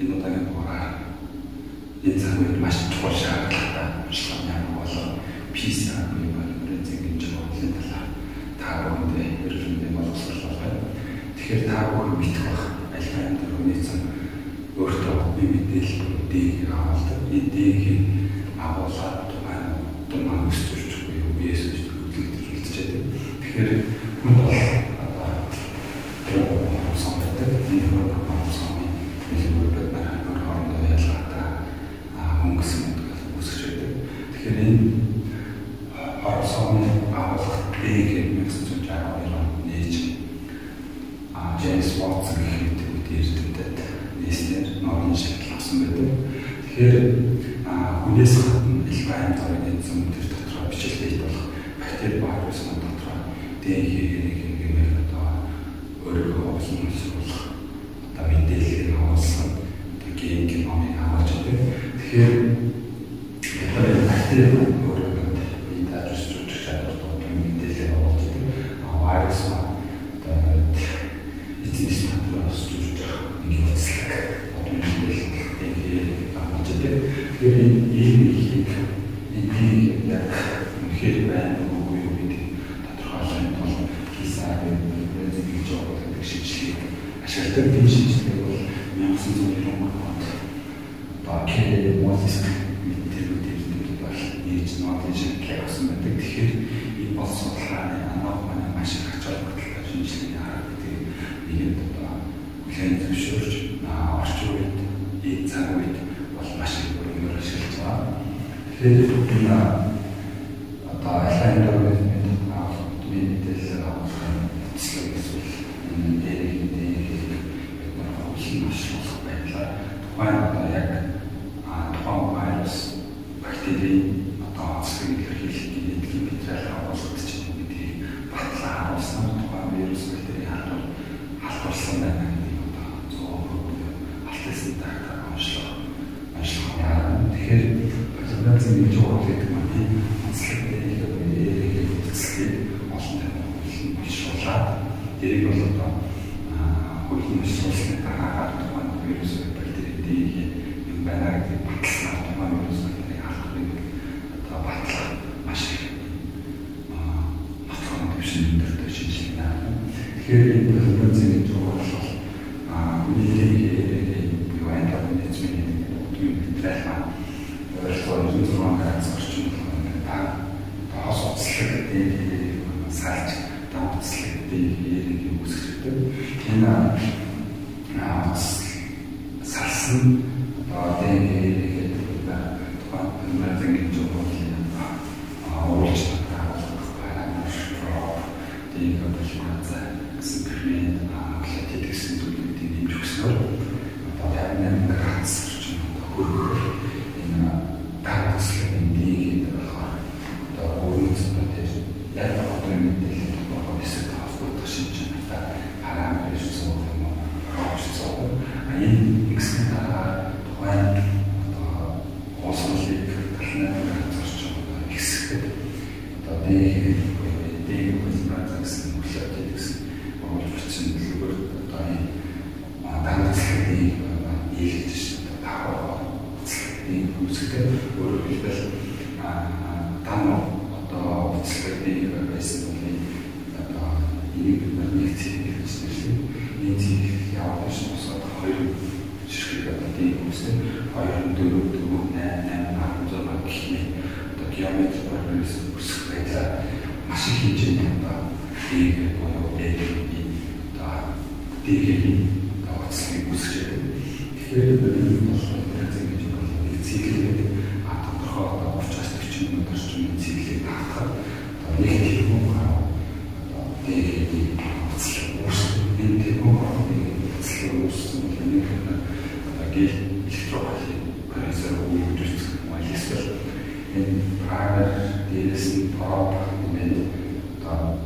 энэ удаагийн дугаараар энэ цаг үед маш чухал шаардлагатай ажиллагаа ямар болон PC агрын баримтрын зэнгийн журмын талаар та бүхэндээ ерөнхийдөө боловсрол болгоё. Тэгэхээр та бүхэн мэдэх бах альва юм дөрөвний цан өөртөө би мэдээлэл дээг авалт эдийг агуулаад тухайн тумаа өсч Тэгэхээр хүнээс гадна элбайн дорын эзэм төр дотор бичлэгт болох бактери вирус дотор дэхийг гэмээр одоо өөрөөр олон хэлбэл одоо мэдээлэл харуулсан одоо ген геномыг харуулж байгаа. Тэгэхээр бактери өөрөөр бие дааж үүсгэж чаддаг мэдээлэл харуулж байгаа. Вирус одоо эцэс татвараас зүрх нэг хэсэг Тэгэхээр энэ ийм их энийг яг үнэхээр байна уу юу гэдэг тодорхойлохын тулд хийсэн гэж гэж байгаа шийдлийг ашигладаг тийм шийдлийг бол 1990 онд Бакер Мозис мэдээлэлүүд бол нээж нотын шийдлийг авсан байдаг. Тэгэхээр энэ бол судалгааны анаах манай маш их ач холбогдолтой шинжилгээний хараа гэдэг нэг юм одоо хүлээн зөвшөөрч орчин үед энэ цаг үед бол маш их ашиглаж байгаа. Тэгэхээр энэ одоо алайн дөрвөл мэд авах мэдээлэл авах эцэг эсвэл энэ дээрх дээрх бид нар хөвсөн ашиглах байдлаар тухайн одоо яг тухайн вирус бактерийн одоо онцлог илэрхийлэх генетикийн материал агуулгад ч юм гэдгийг батлан харуулсан тухайн вирус бактерийн халдвар халдварсан байна гэдэг одоо зөв алтайсан тагтаа онцлог Тэгэхээр консультацийн нэг жоо гэдэг маань онцлог дээр яг үйлчлэлийг олон тань бишруулаад дэрийг бол одоо хөлний бишруулсны дараагаар тухайн вирус бактерийг юм байна гэдэг батлсан тухайн вирус бактерийг халахыг одоо батлах маш их батлах төвшин өндөртэй шинжилгээ байна. Тэгэхээр энэ нэг жоо бол а үеийн юу байна гэдэг нь юм байна. Ойлгоо 96 градус орчим та тоос уцлаг дээр салж та уцлаг дээр юм үүсгэдэг. Энэ салсан. Одоо дээр дан одоо үйлчлэгийг байсан үний одоо энийг нэг зэрэг хэлсэн. Нэг зэрэг явж босоод хоёр жишээ одоо тийм үстэй 2 4 4 8 8 16 гэх мэт одоо геометр прогресс өсөх байдлаар маш их хэмжээний одоо дээг боёо дээг одоо дээгний тооцоолыг үсгэж байна. Тэгэхээр энэ бол зэрэг гэж болох нэг зэрэг а тодорхой одоо чинь өдөр чинь цэглийг хатгаад нэг тэрхүү гараа одоо дээд үзлээ үүсгэн энэ тэрхүү гарааны үзлээ үүсгэн тэрнийг гэл электрохолыг байсаар үүсгэж магистрал энэ параар дээрээс нь проб нэмээд одоо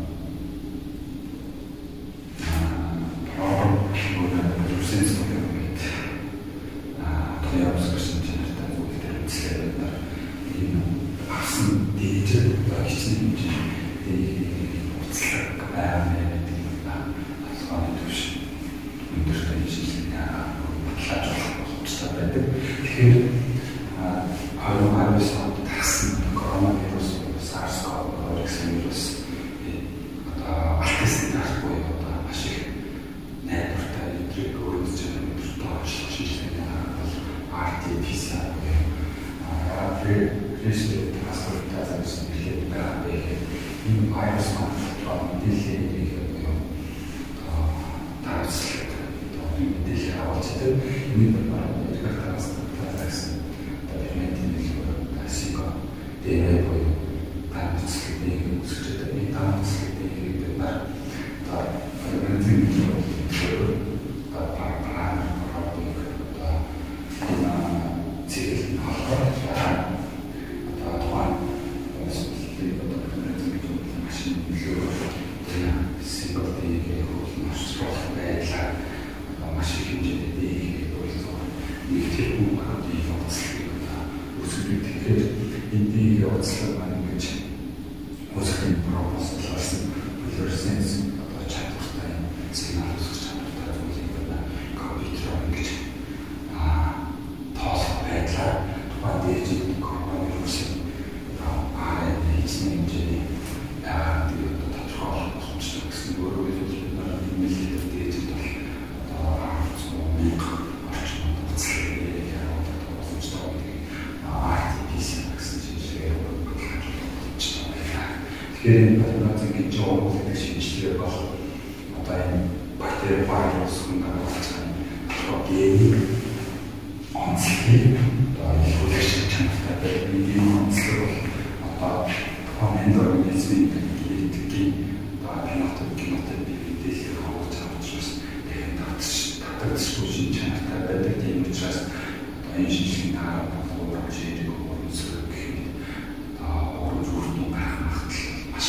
Тэгэхээр 2019 онд тагсан коронавирус SARS-CoV-2 гэсэн вирус э, одоо алтсан дарахгүй одоо маш их найдвартай өдрийг өөрөөс чинь өдөртөө ажиллах шинжилгээний харагдал RT-PCR аа тэгээд паспортаа зарсан хэлээд байгаа байх. Энэ вирус маань мэдээллийг одоо таарч мэдээлэл авалт гэдэг энэ байна эргээр тараас таасан документын хэлбэр асико дээр буюу таацлах нэг үсгэж байгаа энэ таацлах нэг бид нар та мэдээлэл хэлбэр та парапаран парапик та энэ цэгэл хахаар та тухайн өсөлтийн документын машин хэлбэр энэ симботыг хөлнөс байлаа маш их хэмжээний дээд болсон. Нэг тэр хүн хамтын явцлыг үүсгэж тэгэхээр энэ дээд явцлыг маань ингэж үүсгэхийн пропозал болсон. Флорсенс одоо чадвартай сигнал үүсгэж чадвартай зүйлийг байна. Компьютер ингэж аа тоосох байдлаар тухайн дээд коронавирусын аа хийсэн хэмжээний аа тэгээд тодорхойлох боломжтой гэсэн өөрөөр хэлбэл бид нар нэмэлт дээд Тэгэхээр патогенийн жоо гэдэг шинжилгээ бол одоо энэ бактери вирус гаргаж байгаа гений онцлог одоо хүлээж чанартай байдаг энэ онцлог бол одоо эндорганизмын генетикийн одоо фенотип генотип мэдээлэл хавж авч тэгээд татгадчихгүй шин чанартай байдаг. Тийм учраас одоо энэ шинжилгээний дараа боловч хэрэг өөрөсөө гэх юм одоо уран зүрхтэн байх магадлал маш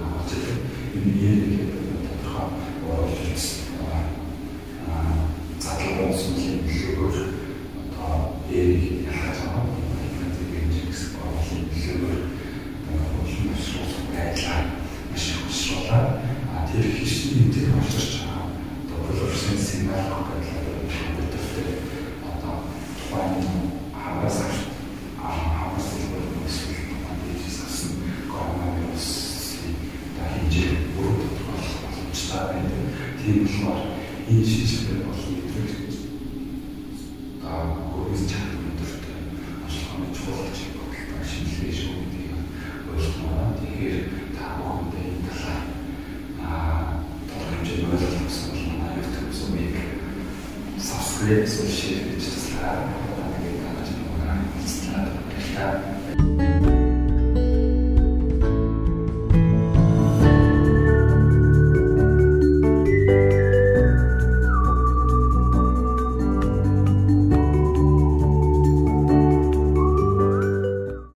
Gnade in ihr хэмжээний ойлголт авсан